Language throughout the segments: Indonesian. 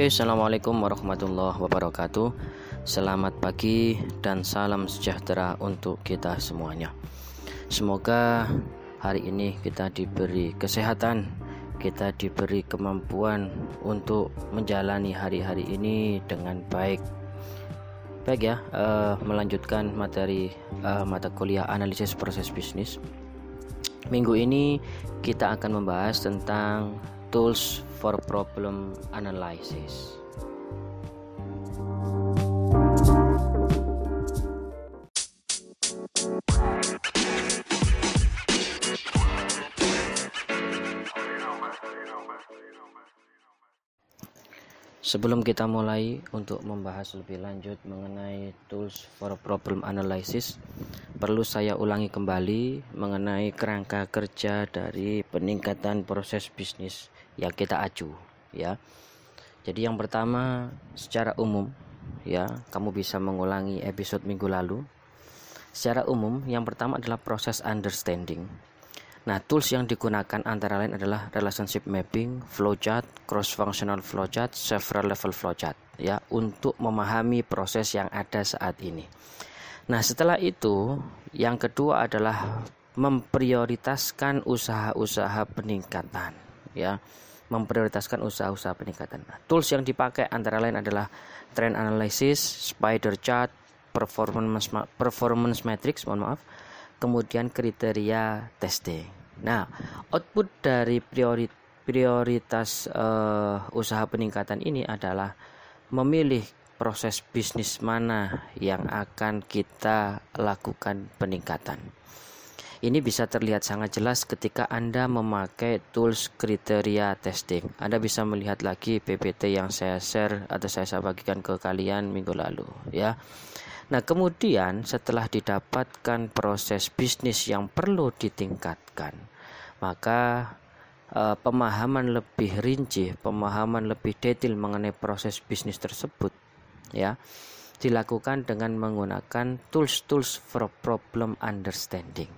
Oke, assalamualaikum warahmatullahi wabarakatuh. Selamat pagi dan salam sejahtera untuk kita semuanya. Semoga hari ini kita diberi kesehatan, kita diberi kemampuan untuk menjalani hari-hari ini dengan baik. Baik ya, uh, melanjutkan materi uh, mata kuliah analisis proses bisnis. Minggu ini kita akan membahas tentang tools for problem analysis. Sebelum kita mulai untuk membahas lebih lanjut mengenai tools for problem analysis, perlu saya ulangi kembali mengenai kerangka kerja dari peningkatan proses bisnis yang kita acu ya. Jadi yang pertama secara umum ya, kamu bisa mengulangi episode minggu lalu. Secara umum yang pertama adalah proses understanding. Nah, tools yang digunakan antara lain adalah relationship mapping, flowchart, cross-functional flowchart, several level flowchart ya untuk memahami proses yang ada saat ini. Nah, setelah itu yang kedua adalah memprioritaskan usaha-usaha peningkatan ya memprioritaskan usaha-usaha peningkatan. Nah, tools yang dipakai antara lain adalah trend analysis, spider chart, performance performance matrix, mohon maaf, kemudian kriteria testing. Nah, output dari priori, prioritas uh, usaha peningkatan ini adalah memilih proses bisnis mana yang akan kita lakukan peningkatan. Ini bisa terlihat sangat jelas ketika Anda memakai tools kriteria testing. Anda bisa melihat lagi PPT yang saya share atau saya bagikan ke kalian minggu lalu ya. Nah, kemudian setelah didapatkan proses bisnis yang perlu ditingkatkan, maka eh, pemahaman lebih rinci, pemahaman lebih detail mengenai proses bisnis tersebut ya dilakukan dengan menggunakan tools-tools for problem understanding.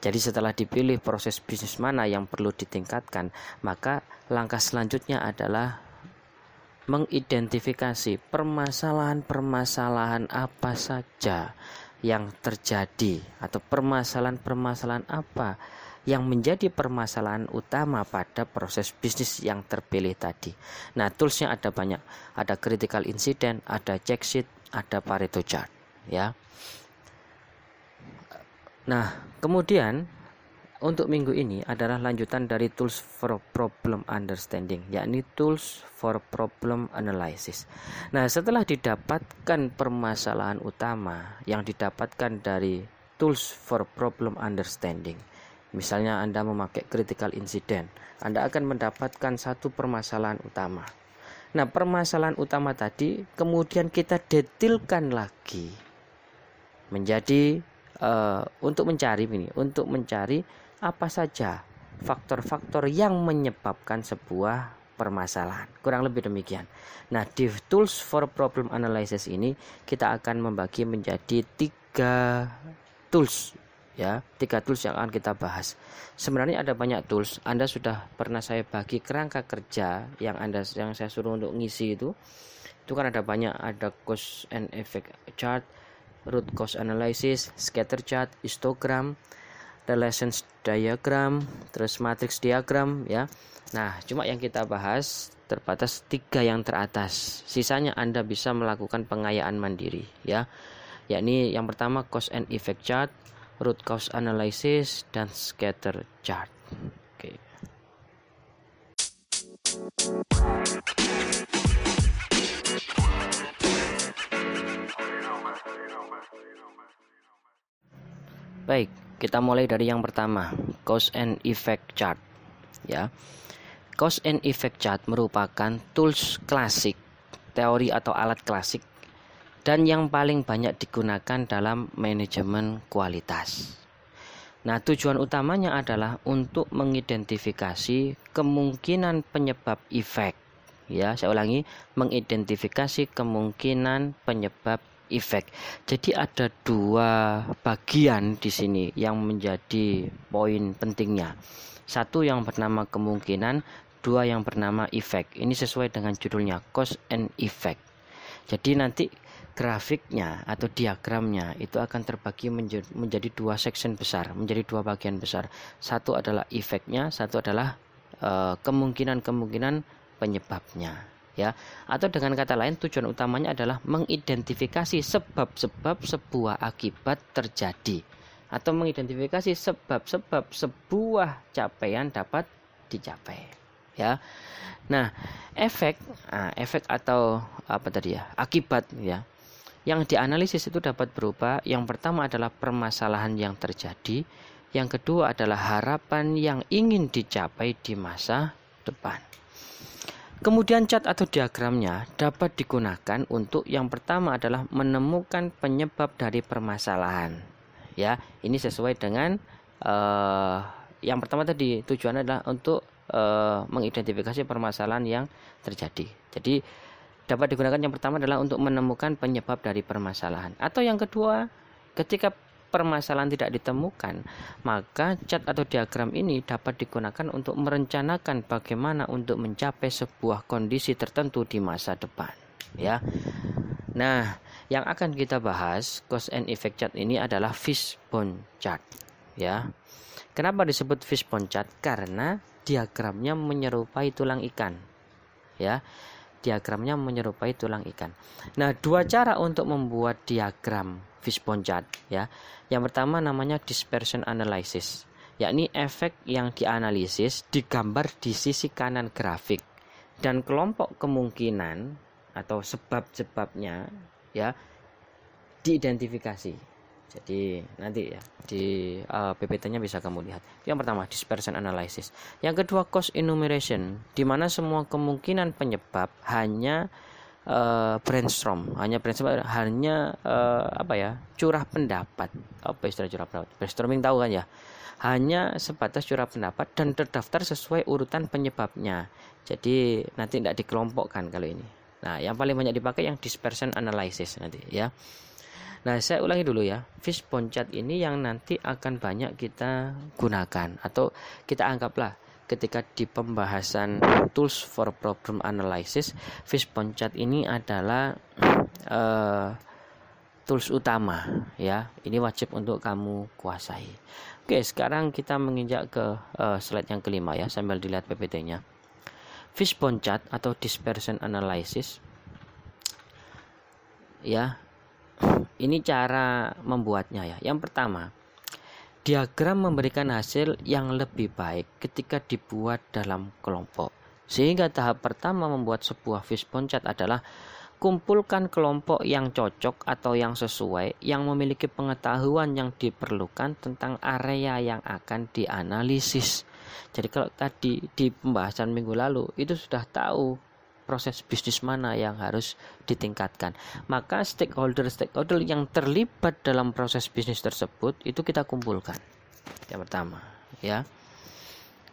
Jadi setelah dipilih proses bisnis mana yang perlu ditingkatkan, maka langkah selanjutnya adalah mengidentifikasi permasalahan-permasalahan apa saja yang terjadi atau permasalahan-permasalahan apa yang menjadi permasalahan utama pada proses bisnis yang terpilih tadi. Nah, toolsnya ada banyak. Ada critical incident, ada check sheet, ada Pareto chart, ya. Nah, kemudian untuk minggu ini adalah lanjutan dari tools for problem understanding, yakni tools for problem analysis. Nah, setelah didapatkan permasalahan utama yang didapatkan dari tools for problem understanding, misalnya Anda memakai critical incident, Anda akan mendapatkan satu permasalahan utama. Nah, permasalahan utama tadi kemudian kita detilkan lagi menjadi uh, untuk mencari ini, untuk mencari apa saja faktor-faktor yang menyebabkan sebuah permasalahan. Kurang lebih demikian. Nah, di tools for problem analysis ini kita akan membagi menjadi tiga tools ya. Tiga tools yang akan kita bahas. Sebenarnya ada banyak tools. Anda sudah pernah saya bagi kerangka kerja yang anda yang saya suruh untuk ngisi itu. Itu kan ada banyak. Ada cause and effect chart root cause analysis, scatter chart, histogram, relations diagram, terus matrix diagram ya. Nah, cuma yang kita bahas terbatas tiga yang teratas. Sisanya Anda bisa melakukan pengayaan mandiri ya. Yakni yang pertama cause and effect chart, root cause analysis dan scatter chart. Oke. Baik, kita mulai dari yang pertama, cause and effect chart. Ya. Cause and effect chart merupakan tools klasik, teori atau alat klasik dan yang paling banyak digunakan dalam manajemen kualitas. Nah, tujuan utamanya adalah untuk mengidentifikasi kemungkinan penyebab efek. Ya, saya ulangi, mengidentifikasi kemungkinan penyebab efek. Jadi ada dua bagian di sini yang menjadi poin pentingnya. Satu yang bernama kemungkinan, dua yang bernama effect. Ini sesuai dengan judulnya cause and effect. Jadi nanti grafiknya atau diagramnya itu akan terbagi menjadi, dua section besar, menjadi dua bagian besar. Satu adalah efeknya, satu adalah eh, kemungkinan-kemungkinan uh, penyebabnya ya. Atau dengan kata lain tujuan utamanya adalah mengidentifikasi sebab-sebab sebuah akibat terjadi. Atau mengidentifikasi sebab-sebab sebuah capaian dapat dicapai ya. Nah efek nah, efek atau apa tadi ya akibat ya. Yang dianalisis itu dapat berupa yang pertama adalah permasalahan yang terjadi. Yang kedua adalah harapan yang ingin dicapai di masa depan Kemudian cat atau diagramnya dapat digunakan untuk yang pertama adalah menemukan penyebab dari permasalahan. Ya, ini sesuai dengan uh, yang pertama tadi tujuannya adalah untuk uh, mengidentifikasi permasalahan yang terjadi. Jadi dapat digunakan yang pertama adalah untuk menemukan penyebab dari permasalahan. Atau yang kedua, ketika permasalahan tidak ditemukan, maka cat atau diagram ini dapat digunakan untuk merencanakan bagaimana untuk mencapai sebuah kondisi tertentu di masa depan. Ya. Nah, yang akan kita bahas cause and effect chart ini adalah fishbone chart. Ya. Kenapa disebut fishbone chart? Karena diagramnya menyerupai tulang ikan. Ya diagramnya menyerupai tulang ikan. Nah, dua cara untuk membuat diagram fishbone ya. Yang pertama namanya dispersion analysis, yakni efek yang dianalisis digambar di sisi kanan grafik dan kelompok kemungkinan atau sebab-sebabnya ya diidentifikasi. Jadi nanti ya di uh, eh, PPT-nya bisa kamu lihat. Yang pertama dispersion analysis. Yang kedua cost enumeration, di mana semua kemungkinan penyebab hanya uh, brainstorm, hanya brainstorm, hanya uh, apa ya curah pendapat. Apa istilah curah pendapat? Brainstorming tahu kan ya? Hanya sebatas curah pendapat dan terdaftar sesuai urutan penyebabnya. Jadi nanti tidak dikelompokkan kalau ini. Nah, yang paling banyak dipakai yang dispersion analysis nanti ya. Nah, saya ulangi dulu ya. Fishbone chart ini yang nanti akan banyak kita gunakan atau kita anggaplah ketika di pembahasan tools for problem analysis, fishbone chart ini adalah uh, tools utama ya. Ini wajib untuk kamu kuasai. Oke, sekarang kita menginjak ke uh, slide yang kelima ya sambil dilihat PPT-nya. Fishbone chart atau dispersion analysis ya ini cara membuatnya ya. Yang pertama, diagram memberikan hasil yang lebih baik ketika dibuat dalam kelompok. Sehingga tahap pertama membuat sebuah fishbone chart adalah kumpulkan kelompok yang cocok atau yang sesuai yang memiliki pengetahuan yang diperlukan tentang area yang akan dianalisis. Jadi kalau tadi di pembahasan minggu lalu itu sudah tahu proses bisnis mana yang harus ditingkatkan. Maka stakeholder-stakeholder yang terlibat dalam proses bisnis tersebut itu kita kumpulkan. Yang pertama, ya.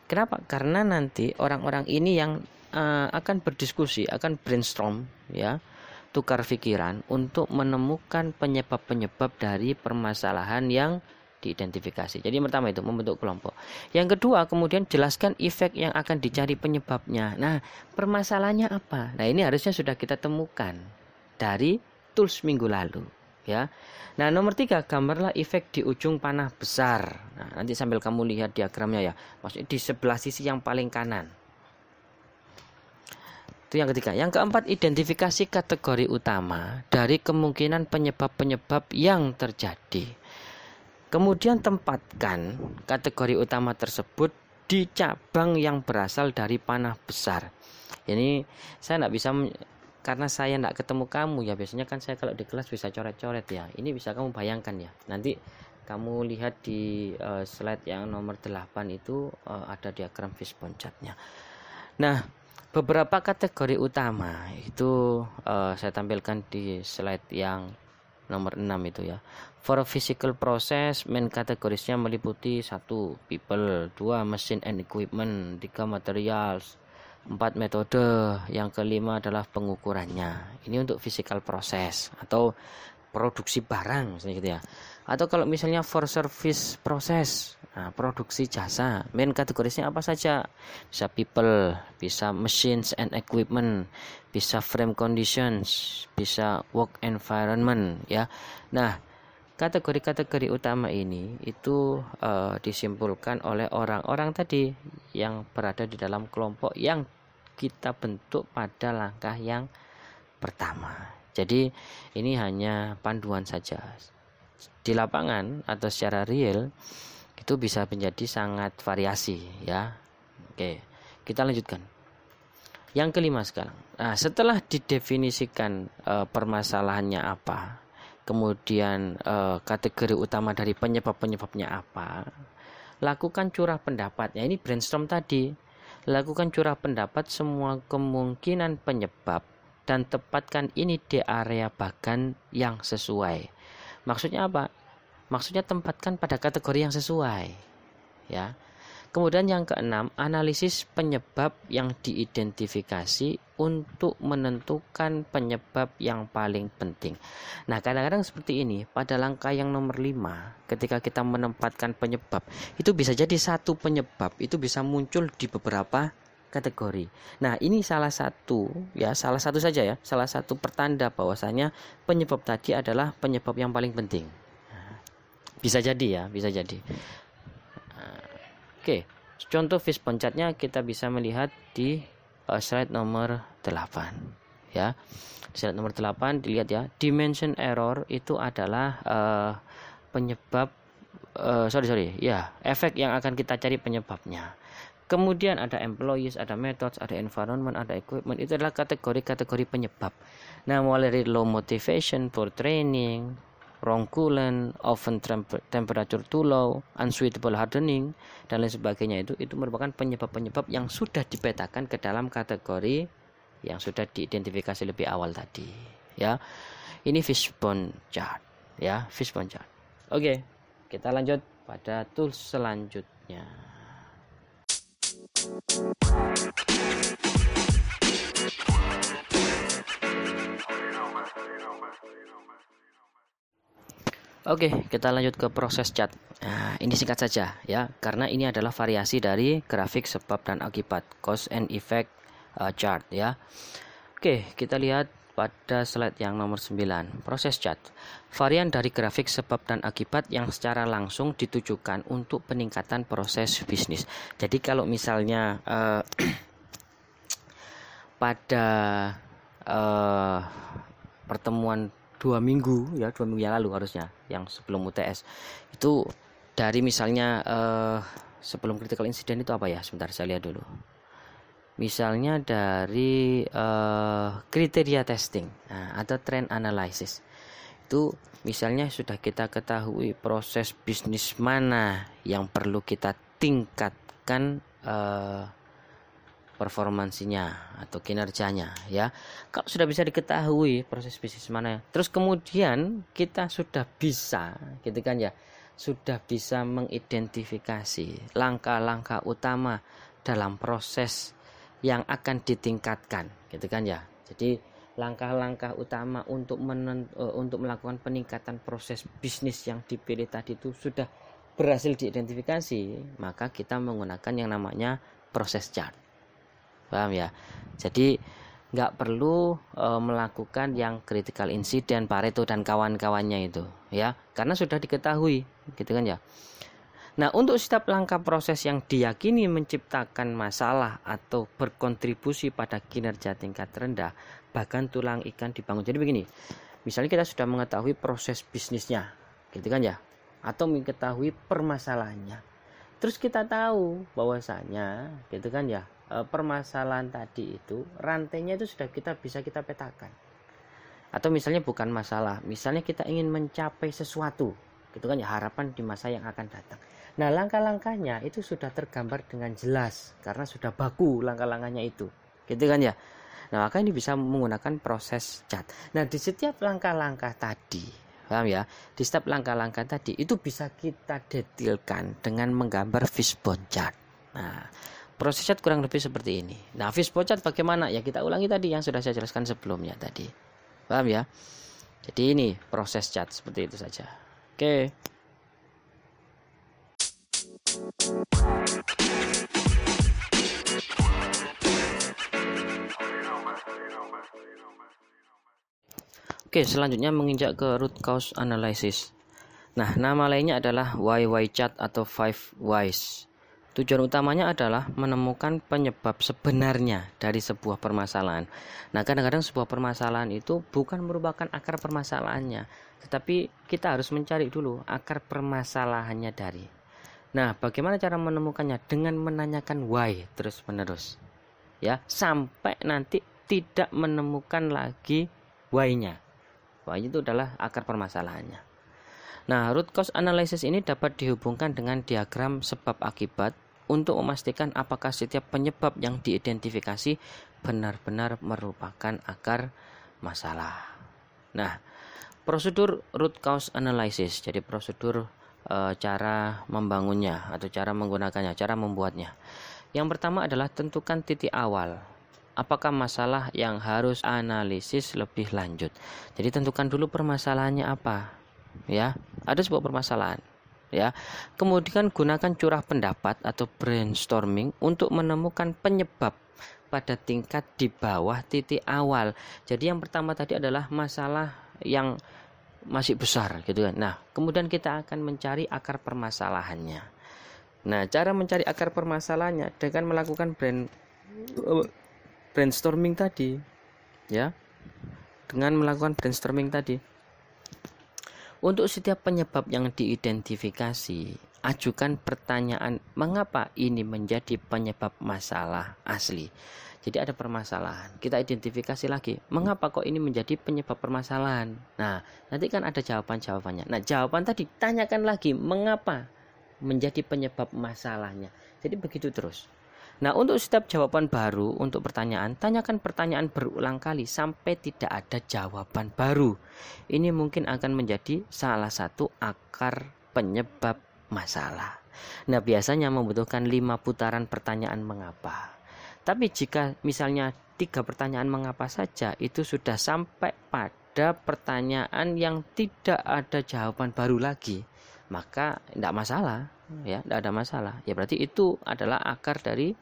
Kenapa? Karena nanti orang-orang ini yang uh, akan berdiskusi, akan brainstorm, ya, tukar pikiran untuk menemukan penyebab-penyebab dari permasalahan yang diidentifikasi. Jadi yang pertama itu membentuk kelompok. Yang kedua kemudian jelaskan efek yang akan dicari penyebabnya. Nah, permasalahannya apa? Nah, ini harusnya sudah kita temukan dari tools minggu lalu, ya. Nah, nomor tiga, gambarlah efek di ujung panah besar. Nah, nanti sambil kamu lihat diagramnya ya. Maksudnya di sebelah sisi yang paling kanan. Itu yang ketiga. Yang keempat, identifikasi kategori utama dari kemungkinan penyebab-penyebab yang terjadi. Kemudian tempatkan kategori utama tersebut di cabang yang berasal dari panah besar. Ini saya tidak bisa karena saya tidak ketemu kamu ya biasanya kan saya kalau di kelas bisa coret-coret ya. Ini bisa kamu bayangkan ya. Nanti kamu lihat di uh, slide yang nomor 8 itu uh, ada diagram fishbone chartnya. Nah, beberapa kategori utama itu uh, saya tampilkan di slide yang nomor 6 itu ya. For physical process, main kategorisnya meliputi satu people, dua mesin and equipment, tiga materials, empat metode, yang kelima adalah pengukurannya. Ini untuk physical process atau produksi barang misalnya gitu ya. Atau kalau misalnya for service process, Nah, produksi jasa, main kategorisnya apa saja? Bisa people, bisa machines and equipment, bisa frame conditions, bisa work environment, ya. Nah, kategori-kategori utama ini itu uh, disimpulkan oleh orang-orang tadi yang berada di dalam kelompok yang kita bentuk pada langkah yang pertama. Jadi, ini hanya panduan saja. Di lapangan atau secara real itu bisa menjadi sangat variasi ya. Oke kita lanjutkan. Yang kelima sekarang. Nah setelah didefinisikan e, permasalahannya apa kemudian e, kategori utama dari penyebab-penyebabnya apa lakukan curah pendapatnya ini brainstorm tadi. Lakukan curah pendapat semua kemungkinan penyebab dan tepatkan ini di area bagan yang sesuai. Maksudnya apa Maksudnya tempatkan pada kategori yang sesuai. Ya. Kemudian yang keenam, analisis penyebab yang diidentifikasi untuk menentukan penyebab yang paling penting. Nah, kadang-kadang seperti ini, pada langkah yang nomor lima, ketika kita menempatkan penyebab, itu bisa jadi satu penyebab, itu bisa muncul di beberapa kategori. Nah, ini salah satu ya, salah satu saja ya, salah satu pertanda bahwasanya penyebab tadi adalah penyebab yang paling penting bisa jadi ya bisa jadi oke contoh fishbone chartnya kita bisa melihat di uh, slide nomor 8 ya slide nomor 8 dilihat ya dimension error itu adalah uh, penyebab uh, sorry sorry ya efek yang akan kita cari penyebabnya Kemudian ada employees, ada methods, ada environment, ada equipment. Itu adalah kategori-kategori penyebab. Nah, mulai dari low motivation for training, wrong coolant, oven temperature too low, unsuitable hardening dan lain sebagainya itu itu merupakan penyebab-penyebab yang sudah dipetakan ke dalam kategori yang sudah diidentifikasi lebih awal tadi ya. Ini fishbone chart ya, fishbone chart. Oke, kita lanjut pada tools selanjutnya. Oke, kita lanjut ke proses cat. Nah, ini singkat saja ya, karena ini adalah variasi dari grafik sebab dan akibat cause and effect uh, chart ya. Oke, kita lihat pada slide yang nomor 9, proses cat. Varian dari grafik sebab dan akibat yang secara langsung ditujukan untuk peningkatan proses bisnis. Jadi kalau misalnya uh, pada uh, pertemuan dua minggu ya dua minggu yang lalu harusnya yang sebelum UTS itu dari misalnya uh, sebelum critical incident itu apa ya? Sebentar saya lihat dulu. Misalnya dari uh, kriteria testing nah, atau trend analysis. Itu misalnya sudah kita ketahui proses bisnis mana yang perlu kita tingkatkan uh, performansinya atau kinerjanya ya. Kalau sudah bisa diketahui proses bisnis mana, terus kemudian kita sudah bisa gitu kan ya, sudah bisa mengidentifikasi langkah-langkah utama dalam proses yang akan ditingkatkan gitu kan ya. Jadi langkah-langkah utama untuk menen, uh, untuk melakukan peningkatan proses bisnis yang dipilih tadi itu sudah berhasil diidentifikasi, maka kita menggunakan yang namanya proses chart paham ya? Jadi nggak perlu e, melakukan yang critical incident Pareto dan kawan-kawannya itu ya. Karena sudah diketahui gitu kan ya? Nah, untuk setiap langkah proses yang diyakini menciptakan masalah atau berkontribusi pada kinerja tingkat rendah, bahkan tulang ikan dibangun. Jadi begini, misalnya kita sudah mengetahui proses bisnisnya, gitu kan ya, atau mengetahui permasalahannya. Terus kita tahu bahwasanya, gitu kan ya, e, permasalahan tadi itu rantainya itu sudah kita bisa kita petakan. Atau misalnya bukan masalah misalnya kita ingin mencapai sesuatu gitu kan ya harapan di masa yang akan datang. Nah langkah-langkahnya itu sudah tergambar dengan jelas karena sudah baku langkah-langkahnya itu gitu kan ya. Nah maka ini bisa menggunakan proses cat. Nah di setiap langkah-langkah tadi paham ya? Di setiap langkah-langkah tadi itu bisa kita detailkan dengan menggambar fishbone chart nah Proses cat kurang lebih seperti ini. Nah, fishbone chart bagaimana? Ya kita ulangi tadi yang sudah saya jelaskan sebelumnya tadi. Paham ya? Jadi ini proses cat seperti itu saja. Oke. Oke, selanjutnya menginjak ke root cause analysis. Nah, nama lainnya adalah YY chart atau five whys. Tujuan utamanya adalah menemukan penyebab sebenarnya dari sebuah permasalahan. Nah, kadang-kadang sebuah permasalahan itu bukan merupakan akar permasalahannya, tetapi kita harus mencari dulu akar permasalahannya dari. Nah, bagaimana cara menemukannya? Dengan menanyakan why terus-menerus. Ya, sampai nanti tidak menemukan lagi why-nya. Why itu adalah akar permasalahannya. Nah, root cause analysis ini dapat dihubungkan dengan diagram sebab akibat untuk memastikan apakah setiap penyebab yang diidentifikasi benar-benar merupakan akar masalah. Nah, prosedur root cause analysis, jadi prosedur e, cara membangunnya atau cara menggunakannya, cara membuatnya. Yang pertama adalah tentukan titik awal. Apakah masalah yang harus analisis lebih lanjut? Jadi tentukan dulu permasalahannya apa. Ya, ada sebuah permasalahan ya. Kemudian gunakan curah pendapat atau brainstorming untuk menemukan penyebab pada tingkat di bawah titik awal. Jadi yang pertama tadi adalah masalah yang masih besar gitu kan. Nah, kemudian kita akan mencari akar permasalahannya. Nah, cara mencari akar permasalahannya dengan melakukan brand brainstorming tadi ya. Dengan melakukan brainstorming tadi untuk setiap penyebab yang diidentifikasi, ajukan pertanyaan mengapa ini menjadi penyebab masalah asli. Jadi ada permasalahan, kita identifikasi lagi, mengapa kok ini menjadi penyebab permasalahan. Nah, nanti kan ada jawaban-jawabannya. Nah, jawaban tadi tanyakan lagi, mengapa menjadi penyebab masalahnya. Jadi begitu terus. Nah, untuk setiap jawaban baru untuk pertanyaan, tanyakan pertanyaan berulang kali sampai tidak ada jawaban baru. Ini mungkin akan menjadi salah satu akar penyebab masalah. Nah, biasanya membutuhkan lima putaran pertanyaan mengapa. Tapi jika misalnya tiga pertanyaan mengapa saja, itu sudah sampai pada pertanyaan yang tidak ada jawaban baru lagi, maka tidak masalah, ya, tidak ada masalah. Ya berarti itu adalah akar dari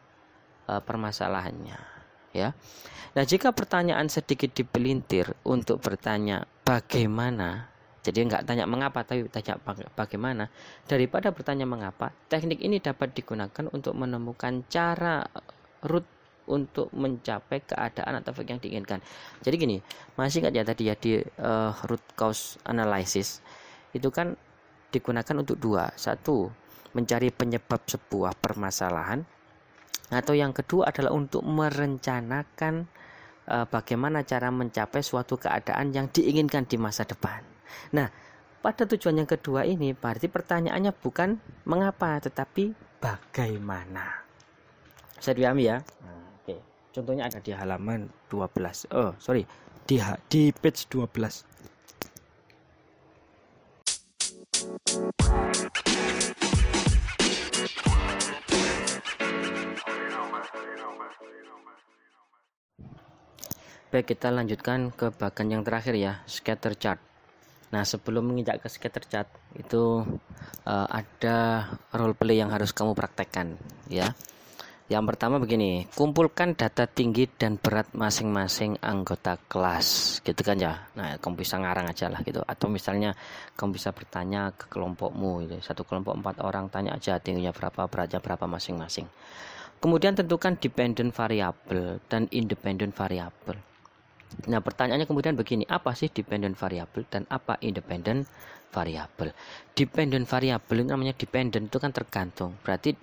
uh, permasalahannya ya. Nah, jika pertanyaan sedikit dipelintir untuk bertanya bagaimana, jadi nggak tanya mengapa tapi tanya bagaimana, daripada bertanya mengapa, teknik ini dapat digunakan untuk menemukan cara root untuk mencapai keadaan atau yang diinginkan. Jadi gini, masih nggak ya tadi ya di uh, root cause analysis itu kan digunakan untuk dua, satu mencari penyebab sebuah permasalahan atau yang kedua adalah untuk merencanakan uh, bagaimana cara mencapai suatu keadaan yang diinginkan di masa depan. Nah, pada tujuan yang kedua ini berarti pertanyaannya bukan mengapa tetapi bagaimana. Saya dipahami ya? Nah, Oke. Contohnya ada di halaman 12. Oh, sorry. Di di page 12. Baik, kita lanjutkan ke bagian yang terakhir ya, scatter chart. Nah, sebelum menginjak ke scatter chart, itu uh, ada role play yang harus kamu praktekkan, ya. Yang pertama begini, kumpulkan data tinggi dan berat masing-masing anggota kelas, gitu kan ya. Nah, kamu bisa ngarang aja lah gitu. Atau misalnya kamu bisa bertanya ke kelompokmu, gitu. satu kelompok empat orang, tanya aja tingginya berapa, beratnya berapa masing-masing. Kemudian tentukan dependent variable dan independent variable. Nah, pertanyaannya kemudian begini, apa sih dependent variable dan apa independent variable? Dependent variable itu namanya dependent itu kan tergantung. Berarti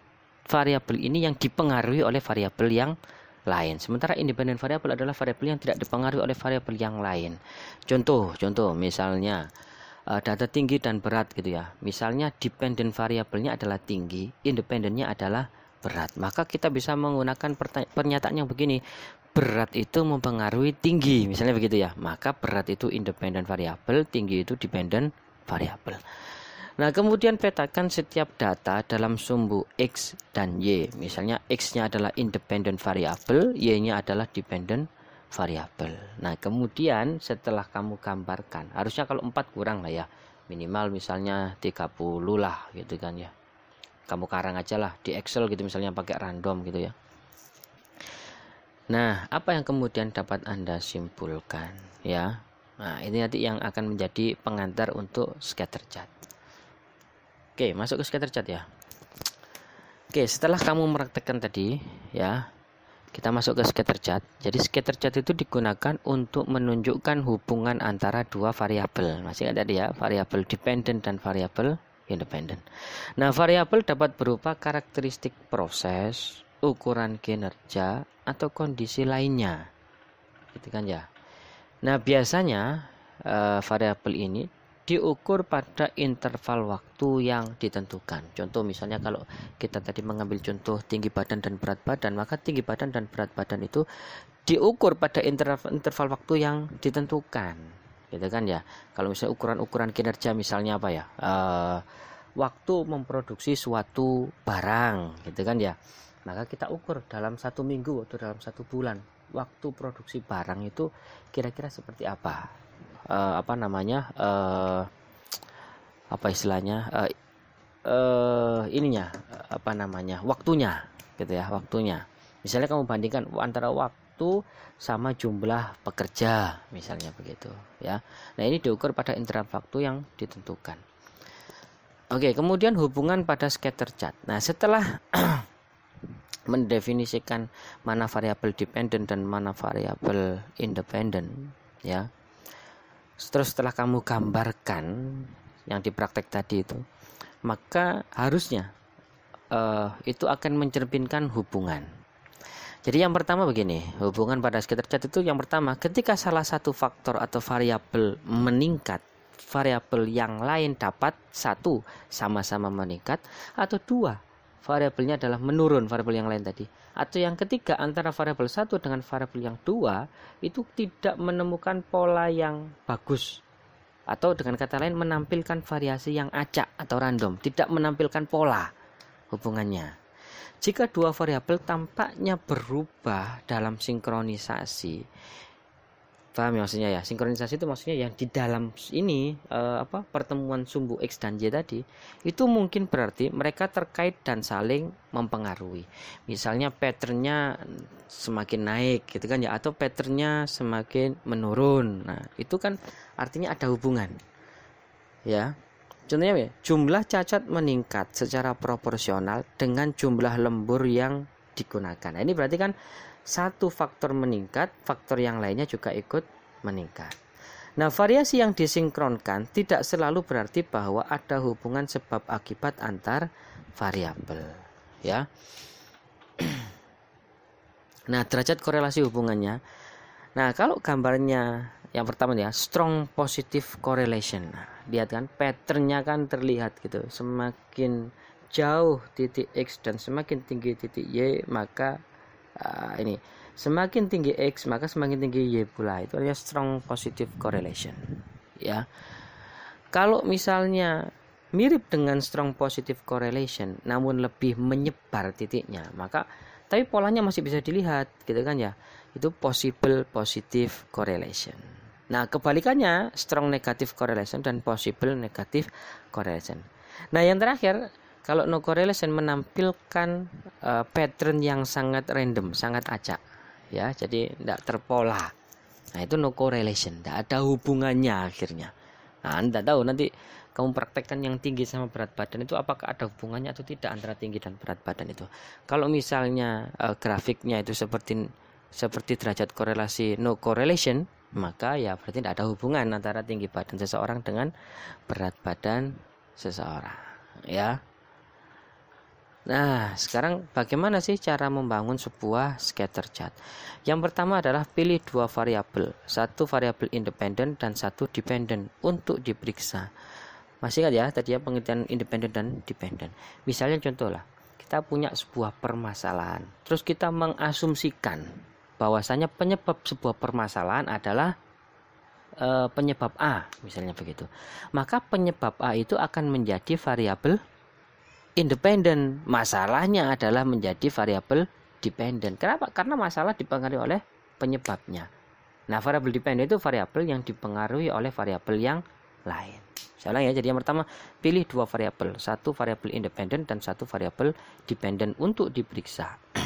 variabel ini yang dipengaruhi oleh variabel yang lain. Sementara independent variable adalah variabel yang tidak dipengaruhi oleh variabel yang lain. Contoh, contoh misalnya uh, data tinggi dan berat gitu ya. Misalnya dependent variabelnya adalah tinggi, independennya adalah berat. Maka kita bisa menggunakan pernyataan yang begini berat itu mempengaruhi tinggi misalnya begitu ya. Maka berat itu independen variabel tinggi itu dependent variabel nah kemudian petakan setiap data dalam sumbu x dan y. Misalnya x nya adalah independent variabel y nya adalah dependent variabel nah kemudian setelah kamu gambarkan harusnya kalau 4 kurang lah ya. Minimal misalnya 30 lah gitu kan ya. Kamu karang aja lah di Excel gitu misalnya pakai random gitu ya nah apa yang kemudian dapat anda simpulkan ya nah ini nanti yang akan menjadi pengantar untuk scatter chart oke masuk ke scatter chart ya oke setelah kamu meraktekkan tadi ya kita masuk ke scatter chart. Jadi scatter chart itu digunakan untuk menunjukkan hubungan antara dua variabel. Masih ada dia, variabel dependent dan variabel independent. Nah, variabel dapat berupa karakteristik proses, ukuran kinerja atau kondisi lainnya. Gitu kan ya. Nah, biasanya uh, variabel ini diukur pada interval waktu yang ditentukan. Contoh misalnya kalau kita tadi mengambil contoh tinggi badan dan berat badan, maka tinggi badan dan berat badan itu diukur pada interval, interval waktu yang ditentukan. Gitu kan ya. Kalau misalnya ukuran-ukuran kinerja misalnya apa ya? Uh, waktu memproduksi suatu barang, gitu kan ya. Maka kita ukur dalam satu minggu atau dalam satu bulan waktu produksi barang itu kira-kira seperti apa? Uh, apa namanya? Uh, apa istilahnya? Uh, uh, ininya apa namanya? Waktunya gitu ya waktunya. Misalnya kamu bandingkan antara waktu sama jumlah pekerja misalnya begitu ya. Nah ini diukur pada interval waktu yang ditentukan. Oke kemudian hubungan pada scatter chart. Nah setelah mendefinisikan mana variabel dependent dan mana variabel independent ya. Terus setelah kamu gambarkan yang dipraktek tadi itu maka harusnya uh, itu akan mencerminkan hubungan. Jadi yang pertama begini hubungan pada sekitar cat itu yang pertama ketika salah satu faktor atau variabel meningkat variabel yang lain dapat satu sama-sama meningkat atau dua variabelnya adalah menurun variabel yang lain tadi. Atau yang ketiga antara variabel satu dengan variabel yang dua itu tidak menemukan pola yang bagus. Atau dengan kata lain menampilkan variasi yang acak atau random. Tidak menampilkan pola hubungannya. Jika dua variabel tampaknya berubah dalam sinkronisasi Paham ya maksudnya ya? Sinkronisasi itu maksudnya yang di dalam ini uh, apa pertemuan sumbu X dan Y tadi itu mungkin berarti mereka terkait dan saling mempengaruhi. Misalnya patternnya semakin naik gitu kan ya atau patternnya semakin menurun. Nah, itu kan artinya ada hubungan. Ya. Contohnya ya, jumlah cacat meningkat secara proporsional dengan jumlah lembur yang digunakan. Nah, ini berarti kan satu faktor meningkat, faktor yang lainnya juga ikut meningkat. Nah, variasi yang disinkronkan tidak selalu berarti bahwa ada hubungan sebab akibat antar variabel, ya. Nah, derajat korelasi hubungannya. Nah, kalau gambarnya yang pertama ya, strong positive correlation. Nah, lihat kan patternnya kan terlihat gitu. Semakin jauh titik X dan semakin tinggi titik Y, maka uh, ini. Semakin tinggi x maka semakin tinggi y pula. Itu adalah strong positive correlation. Ya. Kalau misalnya mirip dengan strong positive correlation namun lebih menyebar titiknya maka tapi polanya masih bisa dilihat gitu kan ya? Itu possible positive correlation. Nah kebalikannya strong negative correlation dan possible negative correlation. Nah yang terakhir kalau no correlation menampilkan uh, pattern yang sangat random, sangat acak, ya, jadi tidak terpola. Nah itu no correlation, tidak ada hubungannya akhirnya. Nah anda tahu nanti kamu praktekkan yang tinggi sama berat badan itu apakah ada hubungannya atau tidak antara tinggi dan berat badan itu. Kalau misalnya uh, grafiknya itu seperti seperti derajat korelasi no correlation, maka ya berarti tidak ada hubungan antara tinggi badan seseorang dengan berat badan seseorang. Ya. Nah, sekarang bagaimana sih cara membangun sebuah scatter chart? Yang pertama adalah pilih dua variabel, satu variabel independen dan satu dependen untuk diperiksa. Masih ingat ya tadi ya pengertian independen dan dependen. Misalnya contoh lah, kita punya sebuah permasalahan, terus kita mengasumsikan bahwasanya penyebab sebuah permasalahan adalah e, penyebab A, misalnya begitu. Maka penyebab A itu akan menjadi variabel independen. Masalahnya adalah menjadi variabel dependen. Kenapa? Karena masalah dipengaruhi oleh penyebabnya. Nah, variabel dependen itu variabel yang dipengaruhi oleh variabel yang lain. Saya ya, jadi yang pertama pilih dua variabel, satu variabel independen dan satu variabel dependen untuk diperiksa.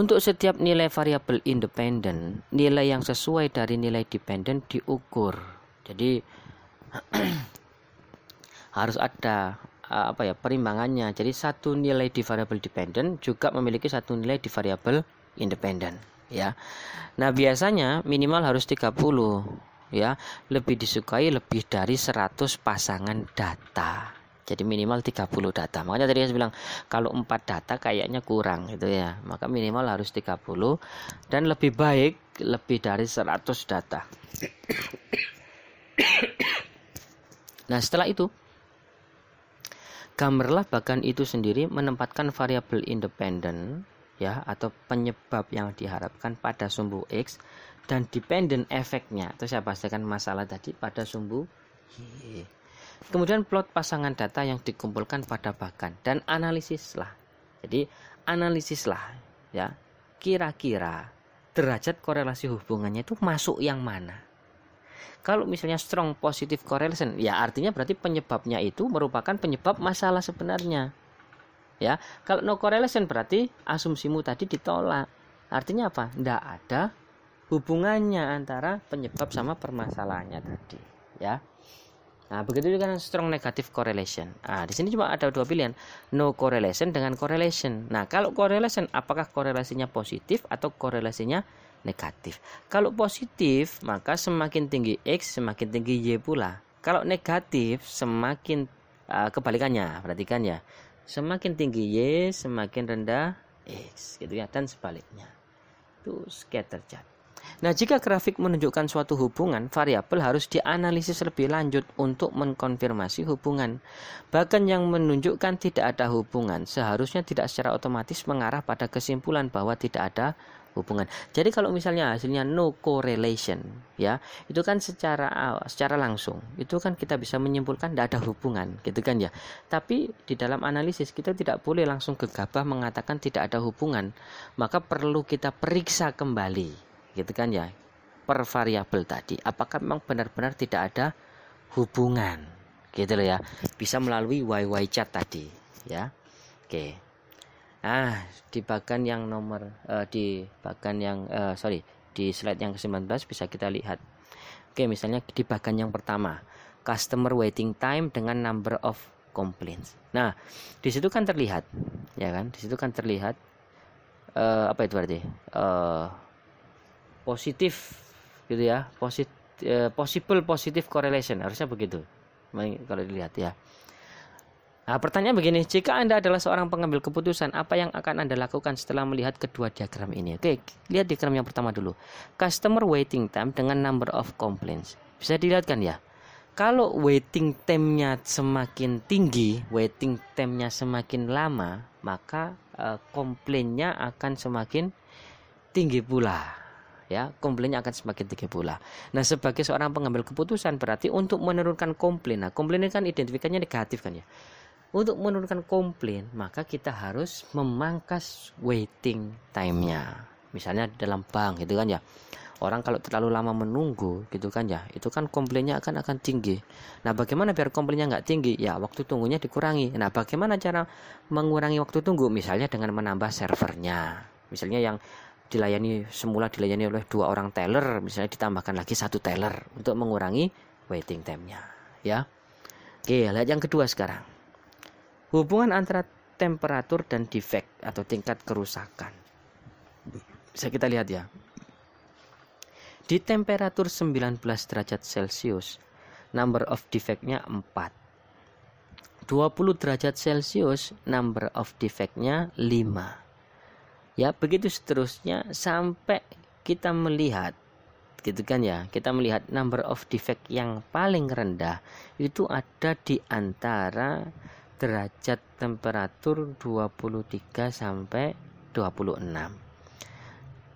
untuk setiap nilai variabel independen, nilai yang sesuai dari nilai dependen diukur. Jadi harus ada apa ya perimbangannya. Jadi satu nilai di variabel dependen juga memiliki satu nilai di variabel independen ya. Nah, biasanya minimal harus 30 ya. Lebih disukai lebih dari 100 pasangan data. Jadi minimal 30 data. Makanya tadi saya bilang kalau 4 data kayaknya kurang gitu ya. Maka minimal harus 30 dan lebih baik lebih dari 100 data. nah, setelah itu Gambarlah bahkan itu sendiri menempatkan variabel independen ya atau penyebab yang diharapkan pada sumbu X dan dependent efeknya itu saya pastikan masalah tadi pada sumbu Y. Kemudian plot pasangan data yang dikumpulkan pada bahkan dan analisislah. Jadi analisislah ya kira-kira derajat korelasi hubungannya itu masuk yang mana. Kalau misalnya strong positive correlation, ya artinya berarti penyebabnya itu merupakan penyebab masalah sebenarnya. Ya, kalau no correlation berarti asumsimu tadi ditolak. Artinya apa? Tidak ada hubungannya antara penyebab sama permasalahannya tadi, ya. Nah, begitu juga dengan strong negative correlation. Nah, di sini cuma ada dua pilihan, no correlation dengan correlation. Nah, kalau correlation apakah korelasinya positif atau korelasinya negatif. Kalau positif, maka semakin tinggi X, semakin tinggi Y pula. Kalau negatif, semakin uh, kebalikannya, perhatikan ya. Semakin tinggi Y, semakin rendah X, gitu ya, dan sebaliknya. Itu scatter chart. Nah, jika grafik menunjukkan suatu hubungan, variabel harus dianalisis lebih lanjut untuk mengkonfirmasi hubungan. Bahkan yang menunjukkan tidak ada hubungan seharusnya tidak secara otomatis mengarah pada kesimpulan bahwa tidak ada hubungan. Jadi kalau misalnya hasilnya no correlation, ya itu kan secara secara langsung itu kan kita bisa menyimpulkan tidak ada hubungan, gitu kan ya. Tapi di dalam analisis kita tidak boleh langsung gegabah mengatakan tidak ada hubungan, maka perlu kita periksa kembali, gitu kan ya, per variabel tadi. Apakah memang benar-benar tidak ada hubungan, gitu loh ya. Bisa melalui YY chat tadi, ya. Oke. Nah, di bagian yang nomor uh, di bagian yang uh, sorry di slide yang ke-19 bisa kita lihat. Oke, misalnya di bagian yang pertama, customer waiting time dengan number of complaints. Nah, di situ kan terlihat, ya kan? Di situ kan terlihat uh, apa itu berarti? Uh, positif gitu ya, posit, uh, possible positive correlation harusnya begitu. Kalau dilihat ya. Nah, pertanyaan begini, jika Anda adalah seorang pengambil keputusan, apa yang akan Anda lakukan setelah melihat kedua diagram ini? Oke, lihat diagram yang pertama dulu. Customer waiting time dengan number of complaints. Bisa dilihat kan ya? Kalau waiting time-nya semakin tinggi, waiting time-nya semakin lama, maka uh, komplainnya akan semakin tinggi pula ya komplainnya akan semakin tinggi pula. Nah sebagai seorang pengambil keputusan berarti untuk menurunkan komplain, nah komplain ini kan identifikasinya negatif kan ya. Untuk menurunkan komplain, maka kita harus memangkas waiting time-nya. Misalnya dalam bank gitu kan ya. Orang kalau terlalu lama menunggu gitu kan ya, itu kan komplainnya akan akan tinggi. Nah, bagaimana biar komplainnya nggak tinggi? Ya, waktu tunggunya dikurangi. Nah, bagaimana cara mengurangi waktu tunggu? Misalnya dengan menambah servernya. Misalnya yang dilayani semula dilayani oleh dua orang teller, misalnya ditambahkan lagi satu teller untuk mengurangi waiting time-nya, ya. Oke, lihat yang kedua sekarang. Hubungan antara temperatur dan defect atau tingkat kerusakan. Bisa kita lihat ya. Di temperatur 19 derajat Celcius, number of defect-nya 4. 20 derajat Celcius, number of defect-nya 5. Ya, begitu seterusnya sampai kita melihat gitu kan ya kita melihat number of defect yang paling rendah itu ada di antara derajat temperatur 23 sampai 26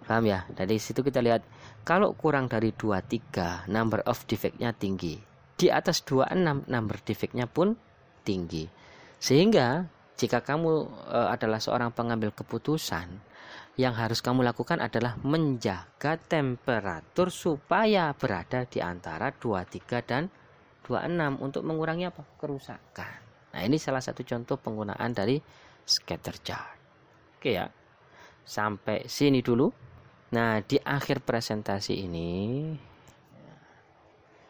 paham ya? Dari situ kita lihat kalau kurang dari 23 number of defectnya tinggi. Di atas 26 number defectnya pun tinggi. Sehingga jika kamu e, adalah seorang pengambil keputusan yang harus kamu lakukan adalah menjaga temperatur supaya berada di antara 23 dan 26 untuk mengurangi apa? kerusakan. Nah, ini salah satu contoh penggunaan dari scatter chart. Oke ya. Sampai sini dulu. Nah, di akhir presentasi ini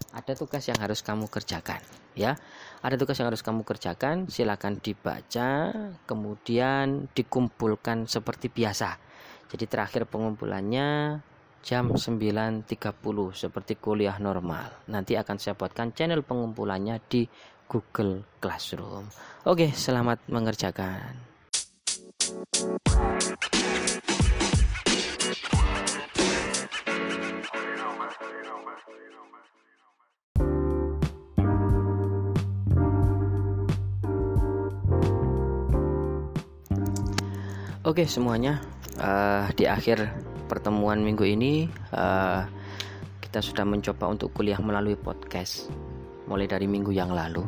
ada tugas yang harus kamu kerjakan ya ada tugas yang harus kamu kerjakan silakan dibaca kemudian dikumpulkan seperti biasa jadi terakhir pengumpulannya jam 9.30 seperti kuliah normal. Nanti akan saya buatkan channel pengumpulannya di Google Classroom. Oke, selamat mengerjakan. Oke semuanya uh, di akhir pertemuan minggu ini uh, kita sudah mencoba untuk kuliah melalui podcast mulai dari minggu yang lalu.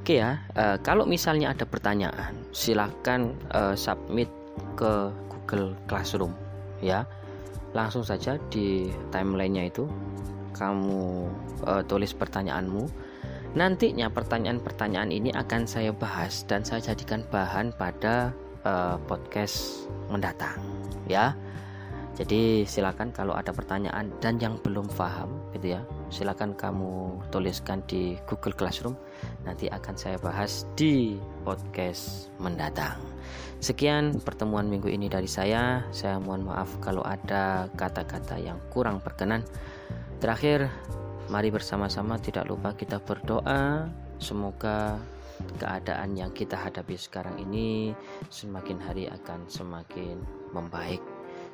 Oke ya, uh, kalau misalnya ada pertanyaan, silahkan uh, submit ke Google Classroom ya. Langsung saja di timelinenya itu kamu uh, tulis pertanyaanmu. Nantinya pertanyaan-pertanyaan ini akan saya bahas dan saya jadikan bahan pada uh, podcast mendatang ya jadi silakan kalau ada pertanyaan dan yang belum paham gitu ya silakan kamu tuliskan di Google Classroom. Nanti akan saya bahas di podcast mendatang. Sekian pertemuan minggu ini dari saya. Saya mohon maaf kalau ada kata-kata yang kurang berkenan. Terakhir mari bersama-sama tidak lupa kita berdoa. Semoga keadaan yang kita hadapi sekarang ini semakin hari akan semakin membaik.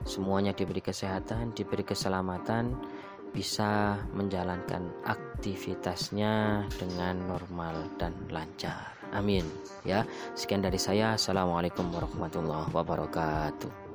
Semuanya diberi kesehatan, diberi keselamatan, bisa menjalankan aktivitasnya dengan normal dan lancar. Amin. Ya, sekian dari saya. Assalamualaikum warahmatullahi wabarakatuh.